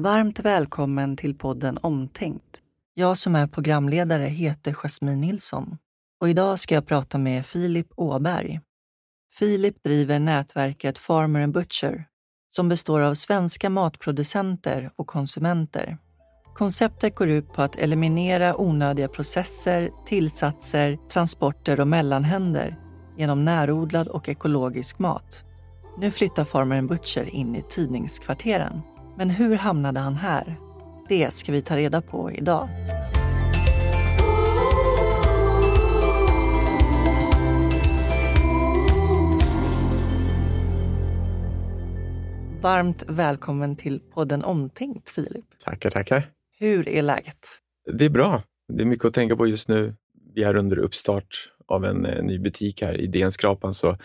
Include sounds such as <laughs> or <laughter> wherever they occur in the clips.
Varmt välkommen till podden Omtänkt. Jag som är programledare heter Jasmine Nilsson och idag ska jag prata med Filip Åberg. Filip driver nätverket Farmer and Butcher som består av svenska matproducenter och konsumenter. Konceptet går ut på att eliminera onödiga processer, tillsatser, transporter och mellanhänder genom närodlad och ekologisk mat. Nu flyttar Farmer and Butcher in i tidningskvarteren. Men hur hamnade han här? Det ska vi ta reda på idag. Varmt välkommen till podden Omtänkt, Filip. Tackar, tackar. Hur är läget? Det är bra. Det är mycket att tänka på just nu. Vi är under uppstart av en, en ny butik här i DN-skrapan, så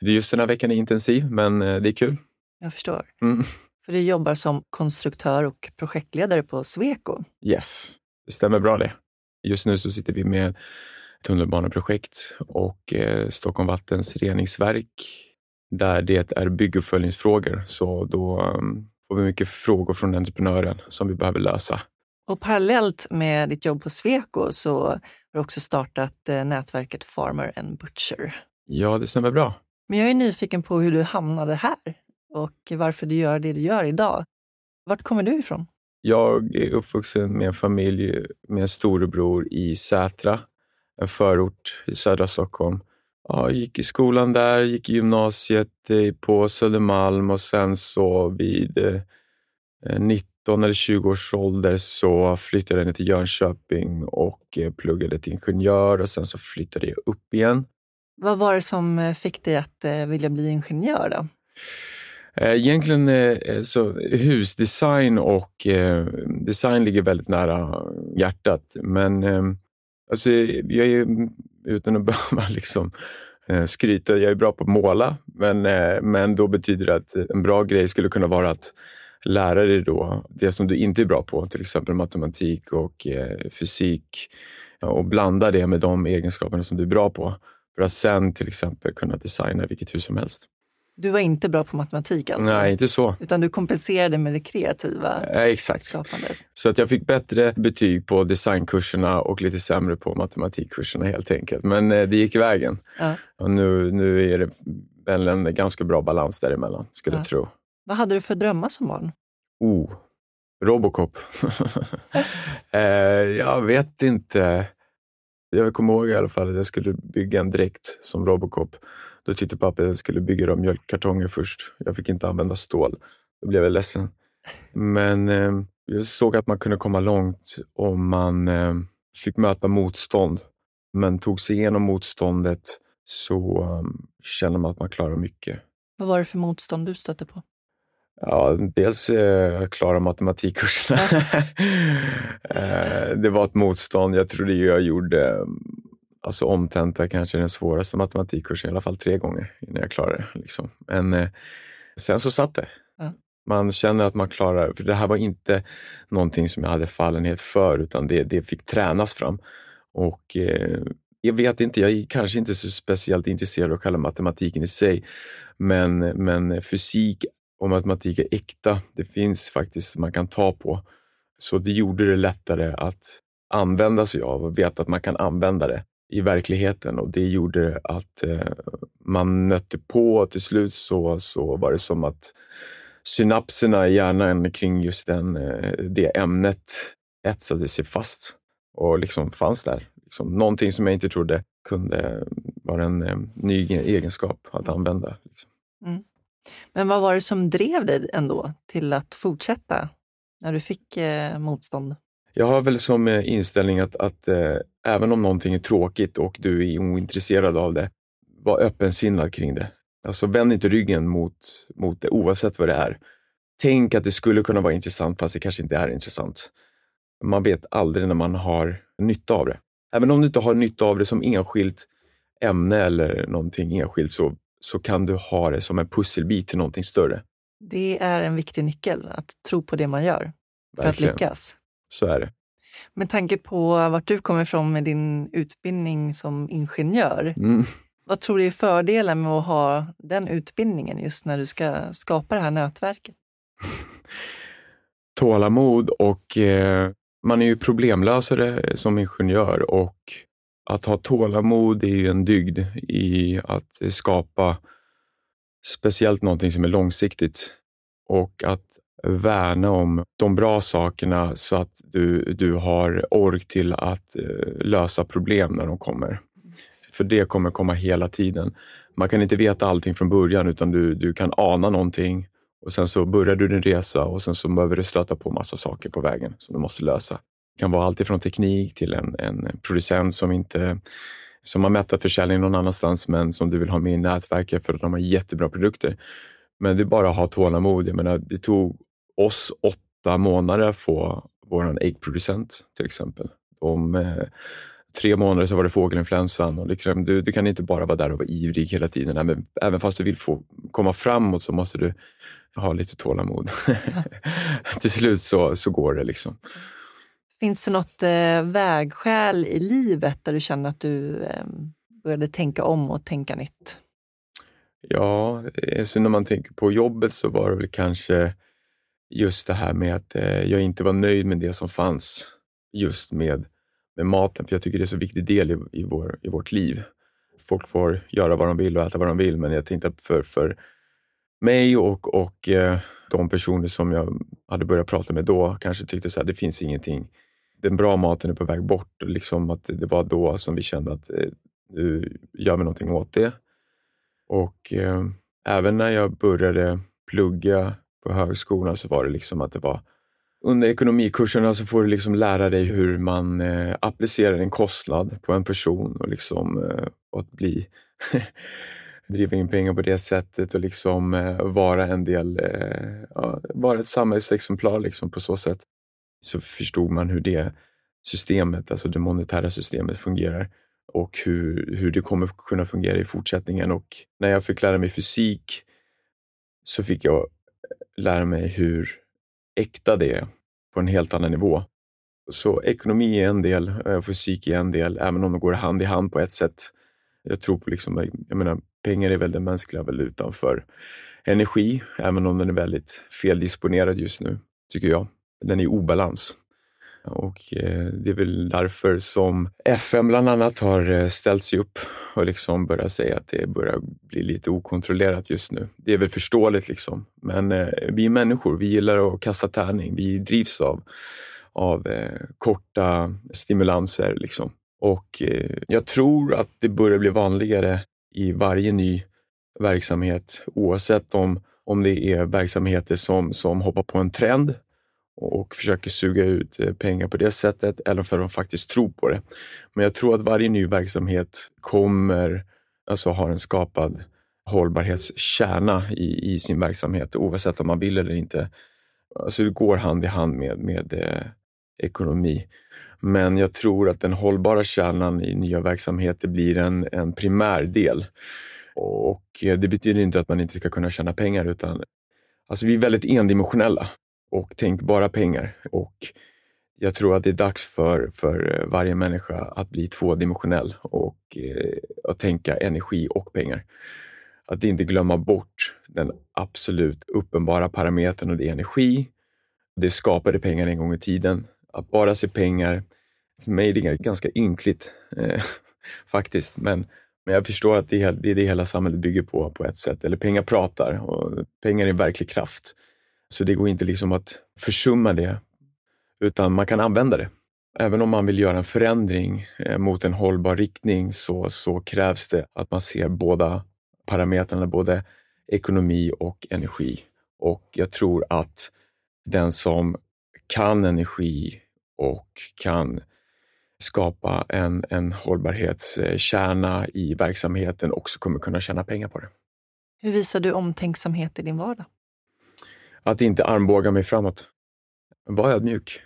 det just den här veckan är intensiv, men eh, det är kul. Jag förstår. Mm. För du jobbar som konstruktör och projektledare på Sweco. Yes, det stämmer bra det. Just nu så sitter vi med tunnelbaneprojekt och eh, Stockholm Vattens reningsverk där det är bygguppföljningsfrågor. Så då um, får vi mycket frågor från entreprenören som vi behöver lösa. Och parallellt med ditt jobb på Sweco så har du också startat eh, nätverket Farmer and Butcher. Ja, det stämmer bra. Men jag är nyfiken på hur du hamnade här och varför du gör det du gör idag. Vart kommer du ifrån? Jag är uppvuxen med en familj med en storebror i Sätra, en förort i södra Stockholm. Ja, gick i skolan där, gick i gymnasiet eh, på Södermalm och sen så vid eh, 19 eller 20 års ålder så flyttade jag ner till Jönköping och eh, pluggade till ingenjör och sen så flyttade jag upp igen. Vad var det som eh, fick dig att eh, vilja bli ingenjör? då? Eh, egentligen eh, eh, så husdesign och design ligger väldigt nära hjärtat. Men alltså, jag är, mm, utan att <laughs> behöva liksom, skryta, jag är bra på att måla. Men, men då betyder det att en bra grej skulle kunna vara att lära dig då det som du inte är bra på, till exempel matematik och fysik och blanda det med de egenskaperna som du är bra på för att sen till exempel kunna designa vilket hus som helst. Du var inte bra på matematik alltså? Nej, inte så. Utan du kompenserade med det kreativa Eh, exakt. skapandet? Så att jag fick bättre betyg på designkurserna och lite sämre på matematikkurserna helt enkelt. Men eh, det gick vägen. Ja. Och nu, nu är det väl en ganska bra balans däremellan, skulle Ja. jag tro. Vad hade du för drömmar som barn? Oh, Robocop. <laughs> eh, jag vet inte. Jag kommer ihåg i alla fall att jag skulle bygga en dräkt som Robocop. Då tyckte pappa att jag skulle bygga dem mjölkkartonger först. Jag fick inte använda stål. Då blev jag ledsen. Men eh, jag såg att man kunde komma långt om man eh, fick möta motstånd. Men tog sig igenom motståndet så eh, känner man att man klarar mycket. Vad var det för motstånd du stötte på? Ja, dels eh, klara matematikkurserna. <laughs> eh, det var ett motstånd. Jag trodde jag gjorde eh, alltså omtenta kanske den svåraste matematikkursen, i alla fall tre gånger innan jag klarade det. Liksom. Men eh, sen så satt det. Ja. Man känner att man klarar för det här var inte någonting som jag hade fallenhet för, utan det, det fick tränas fram. Och eh, jag vet inte, jag är kanske inte så speciellt intresserad av själva matematiken i sig, men, men fysik och matematik är äkta. Det finns faktiskt man kan ta på. Så det gjorde det lättare att använda sig av och veta att man kan använda det i verkligheten och det gjorde att eh, man nötte på och till slut så, så var det som att synapserna i hjärnan kring just den, eh, det ämnet etsade sig fast och liksom fanns där. Liksom, någonting som jag inte trodde kunde vara en eh, ny egenskap att använda. Liksom. Mm. Men vad var det som drev dig ändå till att fortsätta när du fick eh, motstånd? Jag har väl som eh, inställning att, att eh, även om någonting är tråkigt och du är ointresserad av det, var öppensinnad kring det. Alltså vänd inte ryggen mot, mot det oavsett vad det är. Tänk att det skulle kunna vara intressant fast det kanske inte är intressant. Man vet aldrig när man har nytta av det. Även om du inte har nytta av det som enskilt ämne eller någonting enskilt så, så kan du ha det som en pusselbit till någonting större. Det är en viktig nyckel, att tro på det man gör för att Verkligen. lyckas. Så är det. Med tanke på vart du kommer ifrån med din utbildning som ingenjör, Mm. vad tror du är fördelen med att ha den utbildningen just när du ska skapa det här nätverket? <laughs> tålamod och eh, man är ju problemlösare som ingenjör och att ha tålamod är ju en dygd i att skapa speciellt någonting som är långsiktigt och att värna om de bra sakerna så att du, du har ork till att eh, lösa problem när de kommer. För det kommer komma hela tiden. Man kan inte veta allting från början utan du, du kan ana någonting och sen så börjar du din resa och sen så behöver du stöta på massa saker på vägen som du måste lösa. Det kan vara allt ifrån teknik till en, en producent som inte som har mättat försäljning någon annanstans men som du vill ha med i nätverket för att de har jättebra produkter. Men det är bara att ha tålamod. Jag menar, det tog oss åtta månader få vår äggproducent till exempel. Om eh, tre månader så var det fågelinfluensan och liksom, du, du kan inte bara vara där och vara ivrig hela tiden. Även, även fast du vill få komma framåt så måste du ha lite tålamod. <laughs> Till slut så, så går det. liksom. Finns det något eh, vägskäl i livet där du känner att du eh, började tänka om och tänka nytt? Ja, alltså när man tänker på jobbet så var det väl kanske just det här med att eh, jag inte var nöjd med det som fanns just med, med maten. För jag tycker det är en så viktig del i, i, vår, i vårt liv. Folk får göra vad de vill och äta vad de vill, men jag tänkte att för, för mig och, och eh, de personer som jag hade börjat prata med då kanske tyckte så här, det finns ingenting. Den bra maten är på väg bort. Liksom att det var då som vi kände att eh, nu gör vi någonting åt det. Och eh, även när jag började plugga på högskolan så var det liksom att det var under ekonomikurserna så får du liksom lära dig hur man eh, applicerar en kostnad på en person och liksom eh, att bli <laughs> driva in pengar på det sättet och liksom eh, vara en del, eh, ja, vara ett samhällsexemplar liksom på så sätt. Så förstod man hur det systemet, alltså det monetära systemet fungerar och hur, hur det kommer kunna fungera i fortsättningen. Och när jag fick lära mig fysik så fick jag lära mig hur äkta det är på en helt annan nivå. Så ekonomi är en del, eh, fysik är en del, även om de går hand i hand på ett sätt. Jag tror på, liksom, eh, jag menar, pengar är väl den mänskliga valutan för energi, även om den är väldigt feldisponerad just nu, tycker jag. Den är i obalans. Och eh, det är väl därför som FN bland annat har eh, ställt sig upp och liksom börjat säga att det börjar bli lite okontrollerat just nu. Det är väl förståeligt liksom. Men eh, vi är människor, vi gillar att kasta tärning. Vi drivs av, av korta stimulanser liksom. Och jag tror att det börjar bli vanligare i varje ny verksamhet oavsett om, om det är verksamheter som, som hoppar på en trend och försöker suga ut eh, pengar på det sättet eller för att de faktiskt tror på det. Men jag tror att varje ny verksamhet kommer alltså ha en skapad hållbarhetskärna i, i sin verksamhet oavsett om man vill eller inte. Alltså det går hand i hand med, med eh, ekonomi. Men jag tror att den hållbara kärnan i nya verksamheter blir en, en primär del. Och eh, Det betyder inte att man inte ska kunna tjäna pengar utan alltså vi är väldigt endimensionella och tänk bara pengar. Och jag tror att det är dags för, för eh, varje människa att bli tvådimensionell och eh, att tänka energi och pengar. Att inte glömma bort den absolut uppenbara parametern och det är energi. Det skapade pengar en gång i tiden. Att bara se pengar, för mig är det ganska ynkligt eh, <laughs> faktiskt. Men, men jag förstår att det är, det är det hela samhället bygger på, på ett sätt. Eller pengar pratar och pengar är verklig kraft. Så det går inte liksom att försumma det, utan man kan använda det. Även om man vill göra en förändring eh, mot en hållbar riktning så, så krävs det att man ser båda parametrarna, både ekonomi och energi. Och jag tror att den som kan energi och kan skapa en, en hållbarhetskärna i verksamheten också kommer kunna tjäna pengar på det. Hur visar du omtänksamhet i din vardag? Att inte armbåga mig framåt. Var ödmjuk.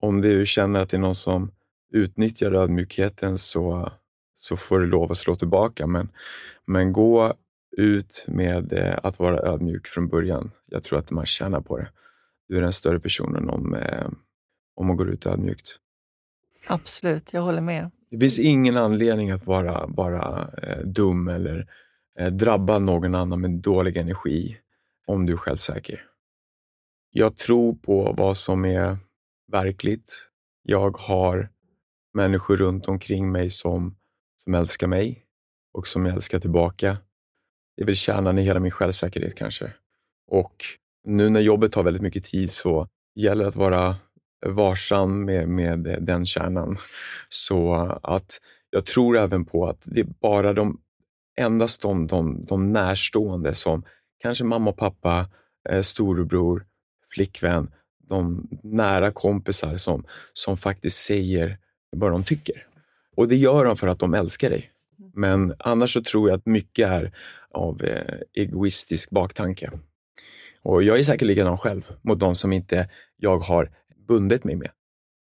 Om du känner att det är någon som utnyttjar ödmjukheten så, så får du lov att slå tillbaka. Men, men gå ut med eh, att vara ödmjuk från början. Jag tror att man tjänar på det. Du är den större personen om, eh, om man går ut ödmjukt. Absolut, jag håller med. Det finns ingen anledning att vara, vara eh, dum eller drabba någon annan med dålig energi om du är självsäker. Jag tror på vad som är verkligt. Jag har människor runt omkring mig som, som älskar mig och som jag älskar tillbaka. Det är väl kärnan i hela min självsäkerhet kanske. Och nu när jobbet tar väldigt mycket tid så gäller det att vara varsam med, med den kärnan. Så att jag tror även på att det är bara de, endast de, de, de närstående som kanske mamma och pappa, eh, storebror, flickvän, de nära kompisar som, som faktiskt säger vad de tycker. Och det gör de för att de älskar dig. Men annars så tror jag att mycket är av eh, egoistisk baktanke. Och jag är säkert likadan själv mot de som inte jag har bundit mig med.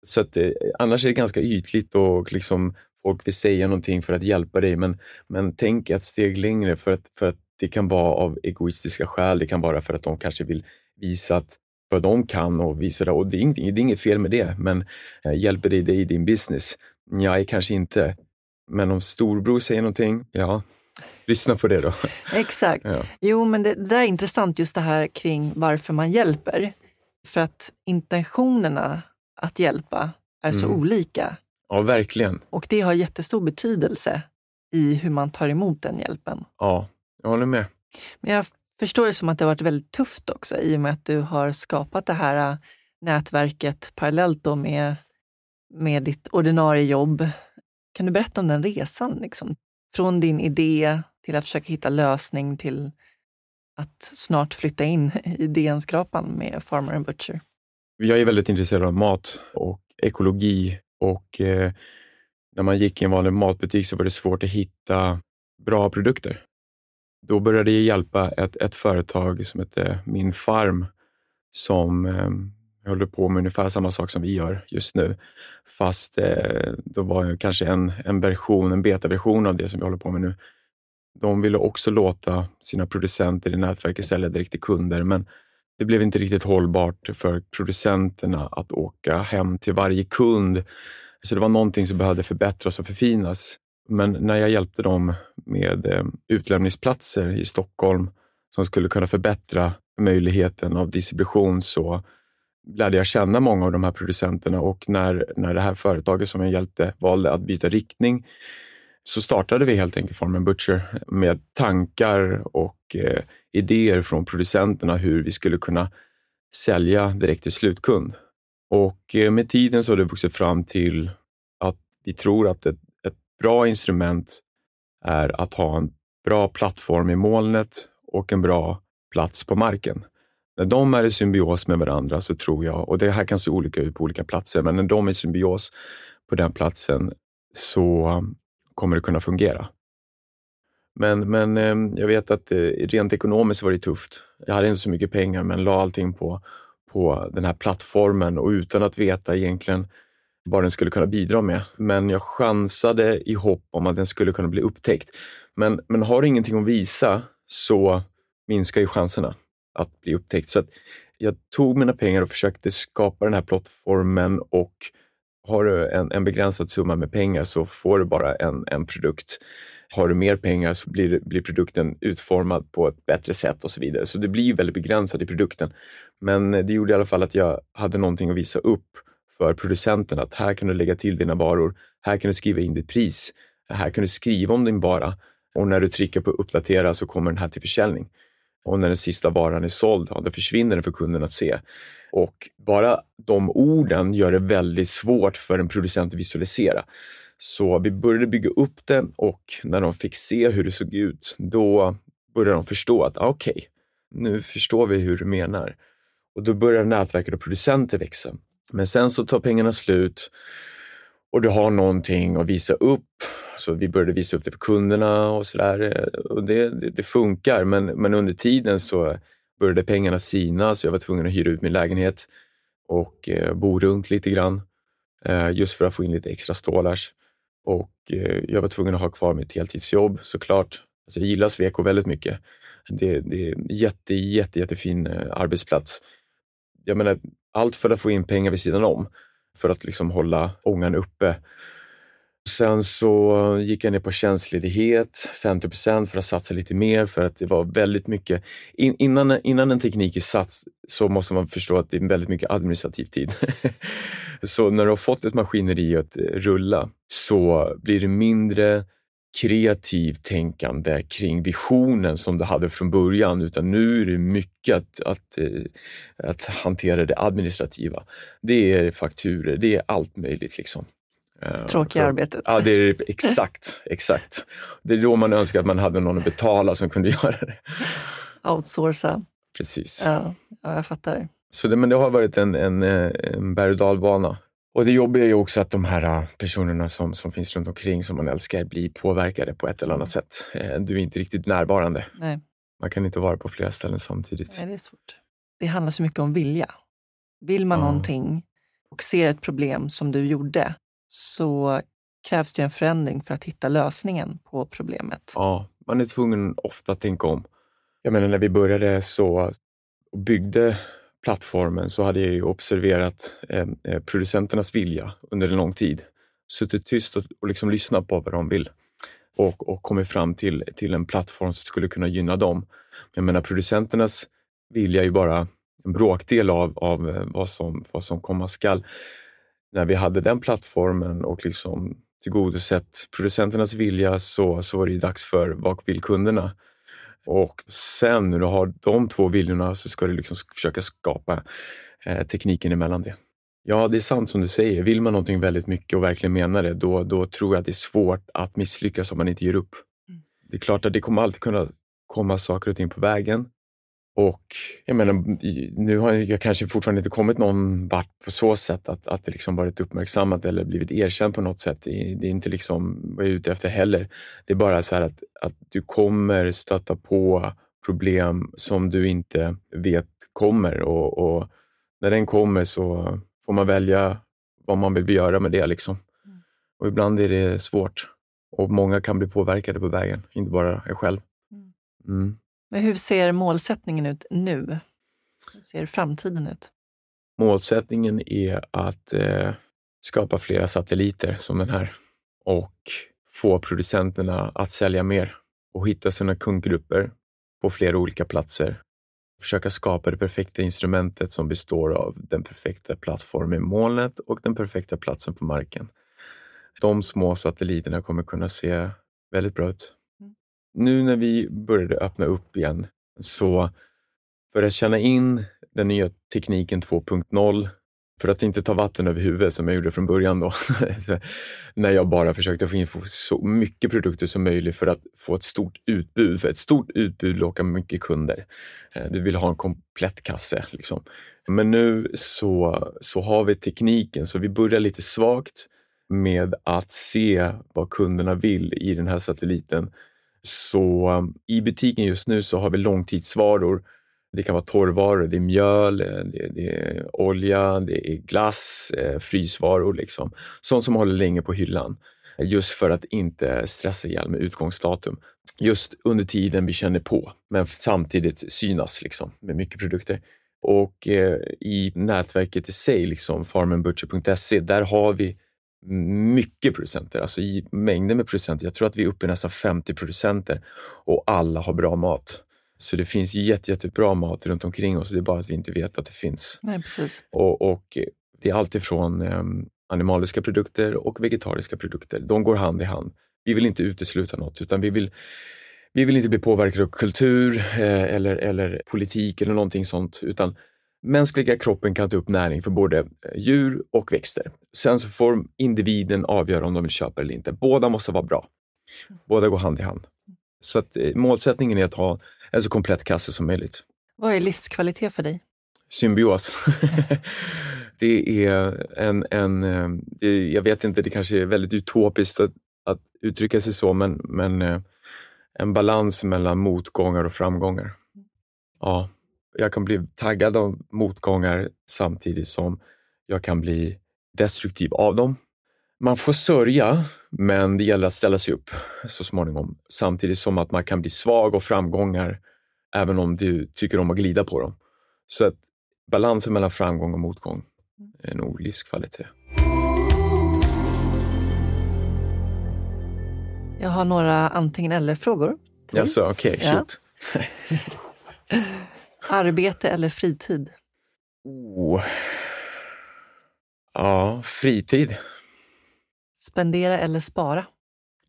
Så att, eh, annars är det ganska ytligt och liksom folk vill säga någonting för att hjälpa dig, men, men tänk ett steg längre för att, för att det kan vara av egoistiska skäl. Det kan vara för att de kanske vill visa att vad de kan och visa det. Och det är, inget, det är inget fel med det, men eh, hjälper det dig i din business? Nej, kanske inte. Men om storbror säger någonting, ja, lyssna på det då. <laughs> Exakt. Ja. Jo, men det, det där är intressant just det här kring varför man hjälper. För att intentionerna att hjälpa är så mm. olika. Ja, verkligen. Och det har jättestor betydelse i hur man tar emot den hjälpen. Ja, jag håller med. Men jag förstår det som att det har varit väldigt tufft också i och med att du har skapat det här äh, nätverket parallellt då med, med ditt ordinarie jobb. Kan du berätta om den resan? Liksom? Från din idé till att försöka hitta lösning till att snart flytta in i DN-skrapan med Farmer and Butcher. Jag är väldigt intresserad av mat och ekologi och eh, när man gick i en vanlig matbutik så var det svårt att hitta bra produkter. Då började jag hjälpa ett, ett företag som heter Min Farm som eh, håller på med ungefär samma sak som vi gör just nu. Fast eh, då var det kanske en, en version, en betaversion av det som vi håller på med nu. De ville också låta sina producenter i nätverket sälja direkt till kunder, men det blev inte riktigt hållbart för producenterna att åka hem till varje kund. Så det var någonting som behövde förbättras och förfinas. Men när jag hjälpte dem med eh, utlämningsplatser i Stockholm som skulle kunna förbättra möjligheten av distribution så lärde jag känna många av de här producenterna och när, när det här företaget som jag hjälpte valde att byta riktning så startade vi helt enkelt Farm Butcher med tankar och eh, idéer från producenterna hur vi skulle kunna sälja direkt till slutkund. Och eh, med tiden så har det vuxit fram till att vi tror att ett, ett bra instrument är att ha en bra plattform i molnet och en bra plats på marken. När de är i symbios med varandra så tror jag, och det här kan se olika ut på olika platser, men när de är i symbios på den platsen så um, kommer det kunna fungera. Men, men ehm, jag vet att eh, rent ekonomiskt var det tufft. Jag hade inte så mycket pengar men la allting på, på den här plattformen och utan att veta egentligen vad den skulle kunna bidra med. Men jag chansade i hopp om att den skulle kunna bli upptäckt. Men, men har du ingenting att visa så minskar ju chanserna att bli upptäckt. Så att jag tog mina pengar och försökte skapa den här plattformen och har du en, en begränsad summa med pengar så får du bara en, en produkt. Har du mer pengar så blir, blir produkten utformad på ett bättre sätt och så vidare. Så det blir väldigt begränsat i produkten. Men det gjorde i alla fall att jag hade någonting att visa upp för producenten att här kan du lägga till dina varor. Här kan du skriva in ditt pris. Här kan du skriva om din vara och när du trycker på uppdatera så kommer den här till försäljning. Och när den sista varan är såld, ja, då försvinner den för kunden att se. Och bara de orden gör det väldigt svårt för en producent att visualisera. Så vi började bygga upp det och när de fick se hur det såg ut, då började de förstå att ah, okej, okay, nu förstår vi hur du menar. Och då börjar nätverket av producenter växa. Men sen så tar pengarna slut och du har någonting att visa upp. Så vi började visa upp det för kunderna och sådär. det, det, det, funkar, men, men under tiden så började pengarna sina så jag var tvungen att hyra ut min lägenhet och eh, bo runt lite grann eh, just för att få in lite extra stålars. Och eh, jag var tvungen att ha kvar mitt heltidsjobb såklart. Alltså, jag gillar Sweco väldigt mycket. Det, det är en jätte, jätte, jättefin eh, arbetsplats. Jag menar, allt för att få in pengar vid sidan om för att liksom hålla ångan uppe. Sen så gick jag ner på tjänstledighet, 50 procent för att satsa lite mer för att det var väldigt mycket. In, innan, innan en teknik är satt så måste man förstå att det är väldigt mycket administrativ tid. <laughs> så när du har fått ett maskineri att rulla så blir det mindre kreativt tänkande kring visionen som du hade från början, utan nu är det mycket att, att, eh, att hantera det administrativa. Det är fakturer, det är allt möjligt. liksom. Eh, Tråkiga arbetet. Ja, det är <laughs> exakt, exakt. Det är då man önskar att man hade någon att betala som kunde <laughs> göra det. Outsourca. Precis. Ja, ja jag fattar. Så det, men det har varit en, en, eh, en berg och dalbana. Och det jobbiga är ju också att de här äh, personerna som, som finns runt omkring som man älskar blir påverkade på ett eller annat sätt. Eh, du är inte riktigt närvarande. Nej. Man kan inte vara på flera ställen samtidigt. Nej, det är svårt. Det handlar så mycket om vilja. Vill man ja. någonting och ser ett problem som du gjorde så krävs det en förändring för att hitta lösningen på problemet. Ja, man är tvungen ofta att tänka om. Jag menar när vi började så byggde plattformen så hade jag ju observerat eh, eh, producenternas vilja under en lång tid. Suttit tyst och, och liksom lyssnat på vad de vill och, och kommit fram till, till en plattform som skulle kunna gynna dem. Jag menar producenternas vilja är ju bara en bråkdel av, av eh, vad, som, vad som komma skall. När vi hade den plattformen och liksom tillgodosett producenternas vilja så, så var det ju dags för vad vill kunderna? Och sen när du har de två viljorna så ska du liksom försöka skapa eh, tekniken emellan det. Ja, det är sant som du säger. Vill man någonting väldigt mycket och verkligen menar det, då, då tror jag att det är svårt att misslyckas om man inte ger upp. Mm. Det är klart att det kommer alltid kunna komma saker och ting på vägen. Och jag menar, nu har jag kanske fortfarande inte kommit någon vart på så sätt att, att det liksom varit uppmärksammat eller blivit erkänt på något sätt. Det är, det är inte liksom vad jag är ute efter heller. Det är bara så här att, att du kommer stöta på problem som du inte vet kommer och, och när den kommer så får man välja vad man vill göra med det. Liksom. Mm. Och ibland är det svårt och många kan bli påverkade på vägen, inte bara jag själv. Mm. Men hur ser målsättningen ut nu? Hur ser framtiden ut? Målsättningen är att eh, skapa flera satelliter som den här och få producenterna att sälja mer och hitta sina kundgrupper på flera olika platser. Försöka skapa det perfekta instrumentet som består av den perfekta plattformen i molnet och den perfekta platsen på marken. De små satelliterna kommer kunna se väldigt bra ut nu när vi började öppna upp igen, så för att känna in den nya tekniken 2.0, för att inte ta vatten över huvudet som jag gjorde från början då, <laughs> när jag bara försökte få in så mycket produkter som möjligt för att få ett stort utbud. För ett stort utbud lockar mycket kunder. Eh, du vill ha en komplett kasse. Liksom. Men nu så, så har vi tekniken, så vi börjar lite svagt med att se vad kunderna vill i den här satelliten så i butiken just nu så har vi långtidsvaror. Det kan vara torrvaror, det är mjöl, eh, det är, det är olja, det är glass, eh, frysvaror. Liksom. Sånt som håller länge på hyllan. Just för att inte stressa ihjäl med utgångsdatum. Just under tiden vi känner på, men samtidigt synas liksom, med mycket produkter. Och eh, i nätverket i sig, liksom farmenbutcher.se, där har vi mycket producenter, alltså i mängder med producenter. Jag tror att vi är uppe i nästan 50 producenter och alla har bra mat. Så det finns jätte, jättebra mat runt omkring oss, det är bara att vi inte vet att det finns. Nej, precis. Och, och Det är alltifrån eh, animaliska produkter och vegetariska produkter. De går hand i hand. Vi vill inte utesluta något, utan vi vill, vi vill inte bli påverkade av kultur eh, eller, eller politik eller någonting sånt, utan Mänskliga kroppen kan ta upp näring för både eh, djur och växter. Sen så får individen avgöra om de vill köpa eller inte. Båda måste vara bra. Båda går hand i hand. Så att, eh, målsättningen är att ha en så komplett kasse som möjligt. Vad är livskvalitet för dig? Symbios. <laughs> det är en, en eh, det, jag vet inte, det kanske är väldigt utopiskt att, att uttrycka sig så, men, men en balans mellan motgångar och framgångar. Ja, jag kan bli taggad av motgångar samtidigt som jag kan bli destruktiv av dem. Man får sörja, men det gäller att ställa sig upp så småningom. Samtidigt som att man kan bli svag av framgångar även om du tycker om att glida på dem. Så att balansen mellan framgång och motgång är nog livskvalitet. Jag har några antingen eller-frågor. Jaså, okej, okay, shoot. Ja. <laughs> Arbete eller fritid? Oh. Ja, fritid. Spendera eller spara?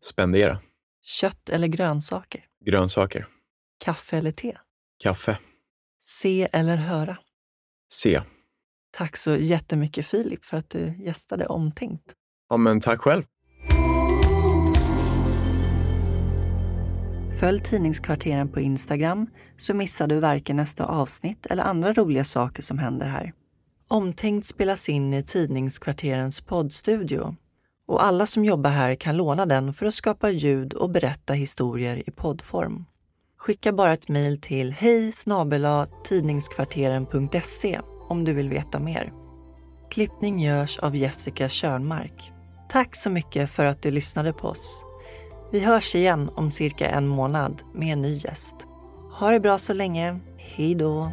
Spendera. Kött eller grönsaker? Grönsaker. Kaffe eller te? Kaffe. Se eller höra? Se. Tack så jättemycket Filip för att du gästade Omtänkt. Ja, men tack själv. Följ Tidningskvarteren på Instagram så missar du varken nästa avsnitt eller andra roliga saker som händer här. Omtänkt spelas in i Tidningskvarterens poddstudio och alla som jobbar här kan låna den för att skapa ljud och berätta historier i poddform. Skicka bara ett mejl till hej tidningskvarteren.se om du vill veta mer. Klippning görs av Jessica Körnmark. Tack så mycket för att du lyssnade på oss. Vi hörs igen om cirka en månad med en ny gäst. Ha det bra så länge. Hej då!